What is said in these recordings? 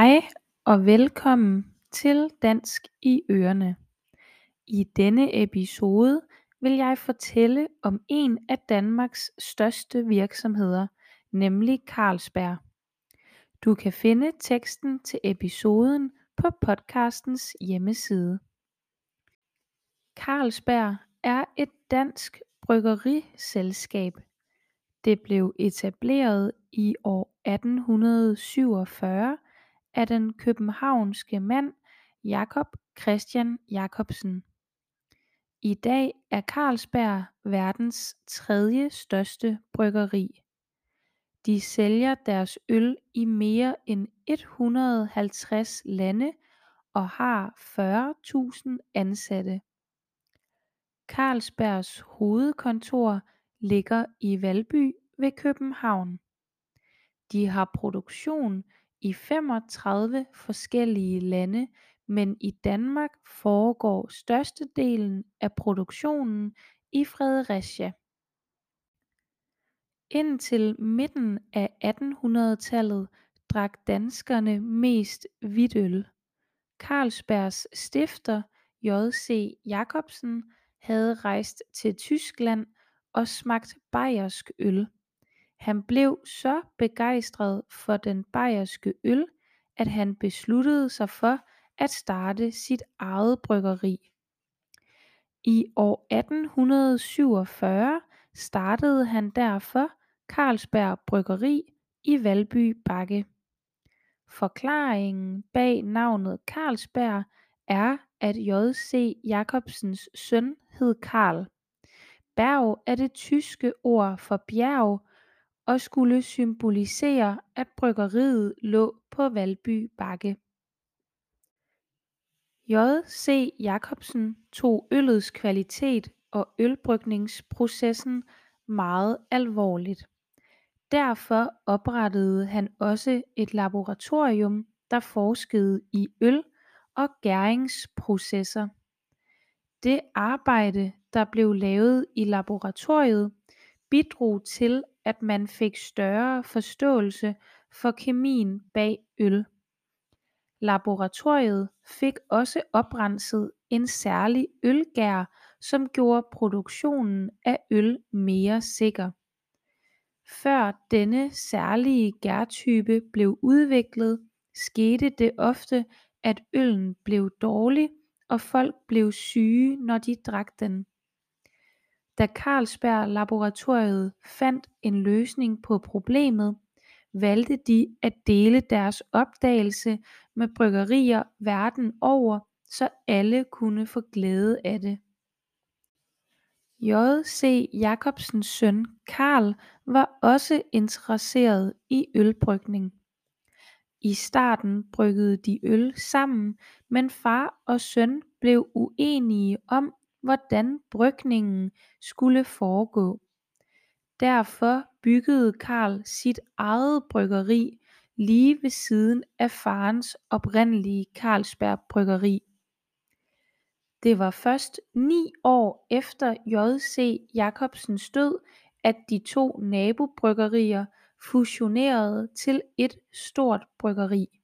Hej og velkommen til Dansk i ørerne. I denne episode vil jeg fortælle om en af Danmarks største virksomheder, nemlig Carlsberg. Du kan finde teksten til episoden på podcastens hjemmeside. Carlsberg er et dansk bryggeriselskab. Det blev etableret i år 1847 af den københavnske mand Jacob Christian Jacobsen. I dag er Carlsberg verdens tredje største bryggeri. De sælger deres øl i mere end 150 lande og har 40.000 ansatte. Carlsbergs hovedkontor ligger i Valby ved København. De har produktion i 35 forskellige lande men i Danmark foregår størstedelen af produktionen i Fredericia. Indtil midten af 1800-tallet drak danskerne mest hvidtøl. Carlsbergs stifter J.C. Jacobsen havde rejst til Tyskland og smagt bayersk øl. Han blev så begejstret for den bayerske øl, at han besluttede sig for at starte sit eget bryggeri. I år 1847 startede han derfor Carlsberg Bryggeri i Valby Bakke. Forklaringen bag navnet Carlsberg er at J.C. Jacobsens søn hed Karl. Berg er det tyske ord for bjerg og skulle symbolisere at bryggeriet lå på Valby Bakke. J.C. Jacobsen tog øllets kvalitet og ølbrygningsprocessen meget alvorligt. Derfor oprettede han også et laboratorium der forskede i øl og gæringsprocesser. Det arbejde der blev lavet i laboratoriet bidrog til at man fik større forståelse for kemien bag øl. Laboratoriet fik også oprenset en særlig ølgær som gjorde produktionen af øl mere sikker. Før denne særlige gærtype blev udviklet skete det ofte at øllen blev dårlig og folk blev syge når de drak den. Da Carlsberg Laboratoriet fandt en løsning på problemet valgte de at dele deres opdagelse med bryggerier verden over så alle kunne få glæde af det. J.C. Jacobsens søn Karl var også interesseret i ølbrygning. I starten bryggede de øl sammen men far og søn blev uenige om hvordan brygningen skulle foregå. Derfor byggede Karl sit eget bryggeri lige ved siden af farens oprindelige Carlsberg Bryggeri. Det var først ni år efter J.C. Jacobsens død at de to nabobryggerier fusionerede til et stort bryggeri.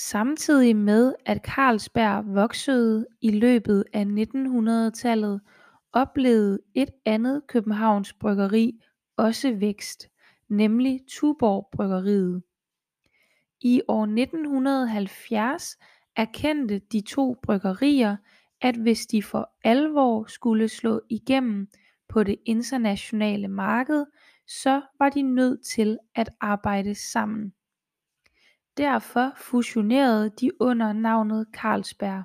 Samtidig med at Carlsberg voksede i løbet af 1900-tallet oplevede et andet Københavns bryggeri også vækst nemlig Tuborg Bryggeriet. I år 1970 erkendte de to bryggerier at hvis de for alvor skulle slå igennem på det internationale marked så var de nødt til at arbejde sammen. Derfor fusionerede de under navnet Carlsberg.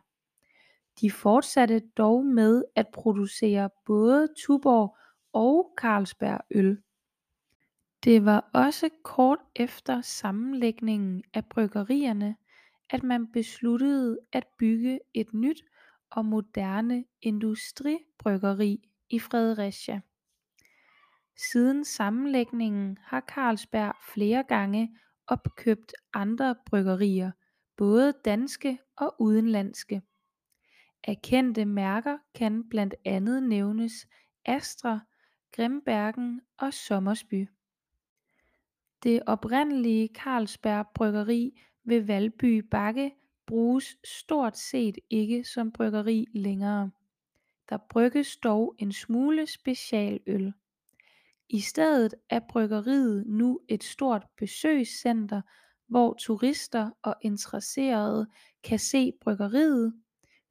De fortsatte dog med at producere både Tuborg og Carlsberg øl. Det var også kort efter sammenlægningen af bryggerierne at man besluttede at bygge et nyt og moderne industribryggeri i Fredericia. Siden sammenlægningen har Carlsberg flere gange opkøbt andre bryggerier både danske og udenlandske. Af kendte mærker kan blandt andet nævnes Astra Grimbergen og Sommersby. Det oprindelige Carlsberg Bryggeri ved Valby Bakke bruges stort set ikke som bryggeri længere der brygges dog en smule specialøl i stedet er bryggeriet nu et stort besøgscenter hvor turister og interesserede kan se bryggeriet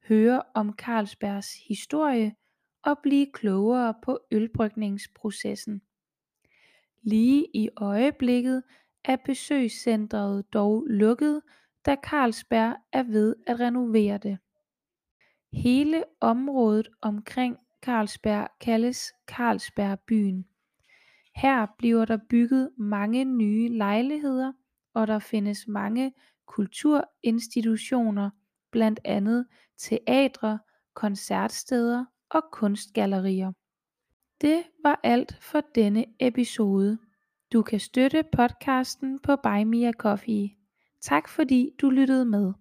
høre om Carlsbergs historie og blive klogere på ølbrygningsprocessen. Lige i øjeblikket er besøgscentret dog lukket da Carlsberg er ved at renovere det. Hele området omkring Carlsberg kaldes Carlsbergbyen. Her bliver der bygget mange nye lejligheder og der findes mange kulturinstitutioner blandt andet teatre, koncertsteder og kunstgallerier. Det var alt for denne episode. Du kan støtte podcasten på Buy Me a Coffee. Tak fordi du lyttede med.